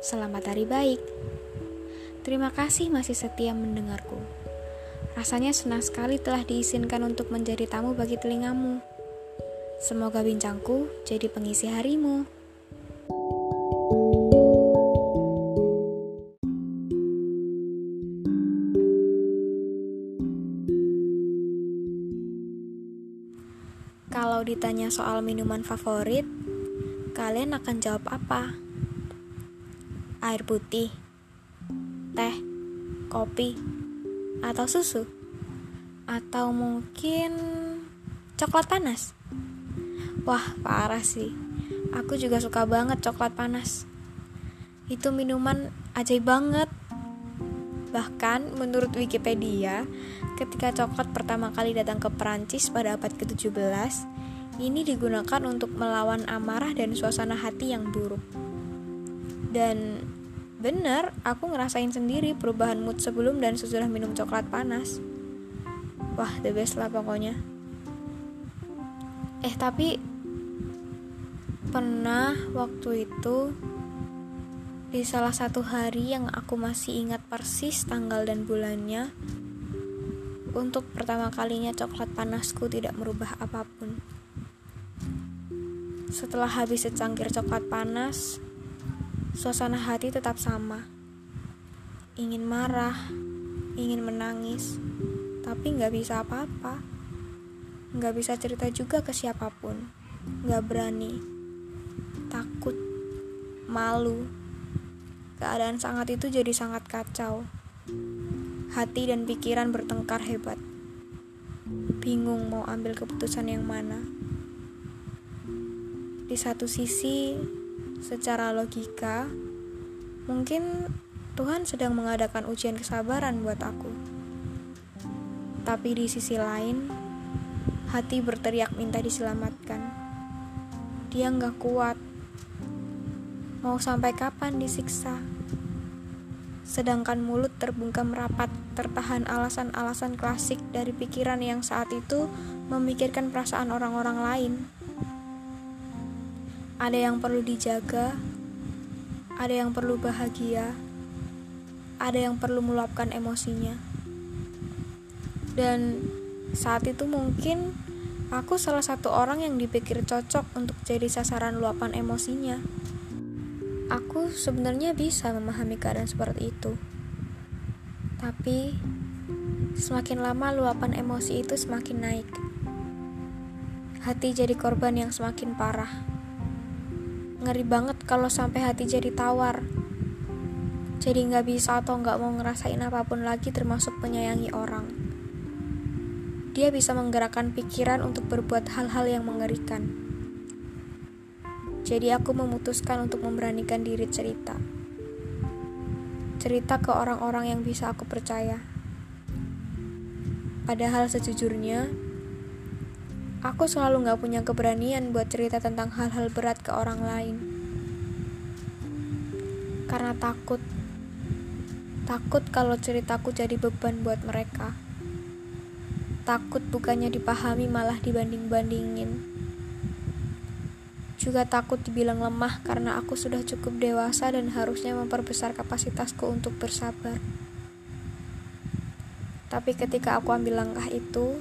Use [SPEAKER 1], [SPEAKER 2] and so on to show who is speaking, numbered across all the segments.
[SPEAKER 1] Selamat hari baik. Terima kasih masih setia mendengarku. Rasanya senang sekali telah diizinkan untuk menjadi tamu bagi telingamu. Semoga bincangku jadi pengisi harimu. Kalau ditanya soal minuman favorit, kalian akan jawab apa? Air putih, teh, kopi, atau susu? Atau mungkin coklat panas? Wah, parah sih. Aku juga suka banget coklat panas. Itu minuman ajaib banget. Bahkan menurut Wikipedia, ketika coklat pertama kali datang ke Perancis pada abad ke-17, ini digunakan untuk melawan amarah dan suasana hati yang buruk. Dan bener, aku ngerasain sendiri perubahan mood sebelum dan sesudah minum coklat panas. Wah, the best lah pokoknya. Eh, tapi pernah waktu itu di salah satu hari yang aku masih ingat persis tanggal dan bulannya, untuk pertama kalinya coklat panasku tidak merubah apa pun. Setelah habis secangkir coklat panas, suasana hati tetap sama. Ingin marah, ingin menangis, tapi nggak bisa apa-apa. Nggak bisa cerita juga ke siapa pun. Nggak berani. Takut. Malu Keadaan sangat itu jadi sangat kacau. Hati dan pikiran bertengkar hebat. Bingung mau ambil keputusan yang mana. Di satu sisi, secara logika, mungkin Tuhan sedang mengadakan ujian kesabaran buat aku. Tapi di sisi lain, hati berteriak minta diselamatkan. Dia nggak kuat Mau sampai kapan disiksa? Sedangkan mulut terbungkam rapat, tertahan alasan-alasan klasik dari pikiran yang saat itu memikirkan perasaan orang-orang lain. Ada yang perlu dijaga, ada yang perlu bahagia, ada yang perlu meluapkan emosinya. Dan saat itu mungkin aku salah satu orang yang dipikir cocok untuk jadi sasaran luapan emosinya. Aku sebenarnya bisa memahami keadaan seperti itu. Tapi semakin lama luapan emosi itu semakin naik. Hati jadi korban yang semakin parah. Ngeri banget kalau sampai hati jadi tawar. Jadi nggak bisa atau nggak mau ngerasain apa pun lagi termasuk menyayangi orang. Dia bisa menggerakkan pikiran untuk berbuat hal-hal yang mengerikan jadi aku memutuskan untuk memberanikan diri cerita. Cerita ke orang-orang yang bisa aku percaya. Padahal sejujurnya, aku selalu gak punya keberanian buat cerita tentang hal-hal berat ke orang lain. Karena takut. Takut kalau ceritaku jadi beban buat mereka. Takut bukannya dipahami malah dibanding-bandingin juga takut dibilang lemah karena aku sudah cukup dewasa dan harusnya memperbesar kapasitasku untuk bersabar. Tapi ketika aku ambil langkah itu,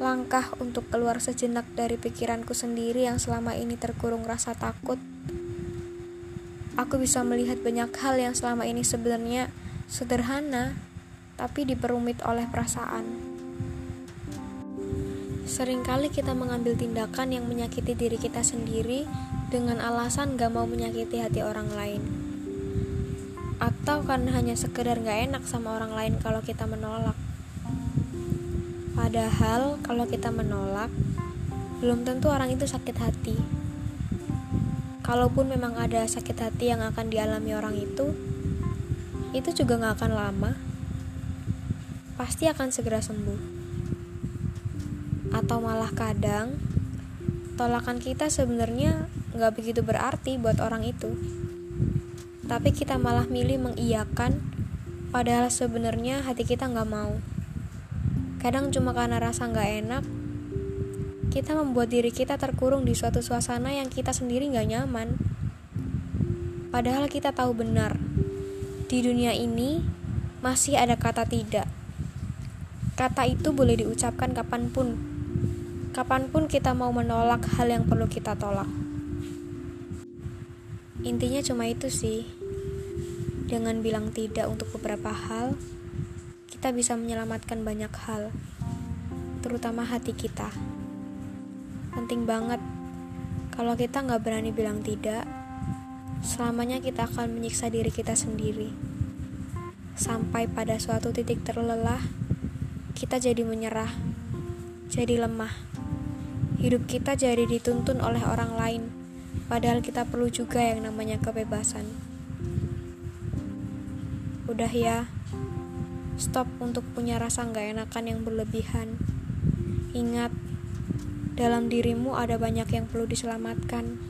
[SPEAKER 1] langkah untuk keluar sejenak dari pikiranku sendiri yang selama ini terkurung rasa takut, aku bisa melihat banyak hal yang selama ini sebenarnya sederhana, tapi diperumit oleh perasaan. Seringkali kita mengambil tindakan yang menyakiti diri kita sendiri dengan alasan gak mau menyakiti hati orang lain. Atau karena hanya sekedar gak enak sama orang lain kalau kita menolak. Padahal kalau kita menolak, belum tentu orang itu sakit hati. Kalaupun memang ada sakit hati yang akan dialami orang itu, itu juga gak akan lama. Pasti akan segera sembuh atau malah kadang tolakan kita sebenarnya nggak begitu berarti buat orang itu tapi kita malah milih mengiyakan padahal sebenarnya hati kita nggak mau kadang cuma karena rasa nggak enak kita membuat diri kita terkurung di suatu suasana yang kita sendiri nggak nyaman Padahal kita tahu benar, di dunia ini masih ada kata tidak. Kata itu boleh diucapkan kapan pun. Kapan pun kita mau menolak hal yang perlu kita tolak. Intinya cuma itu sih. Dengan bilang tidak untuk beberapa hal, kita bisa menyelamatkan banyak hal, terutama hati kita. Penting banget, kalau kita nggak berani bilang tidak, selamanya kita akan menyiksa diri kita sendiri. Sampai pada suatu titik terlelah, kita jadi menyerah, jadi lemah. Hidup kita jadi dituntun oleh orang lain, padahal kita perlu juga yang namanya kebebasan. Udah ya, stop untuk punya rasa nggak enakan yang berlebihan. Ingat, dalam dirimu ada banyak yang perlu diselamatkan.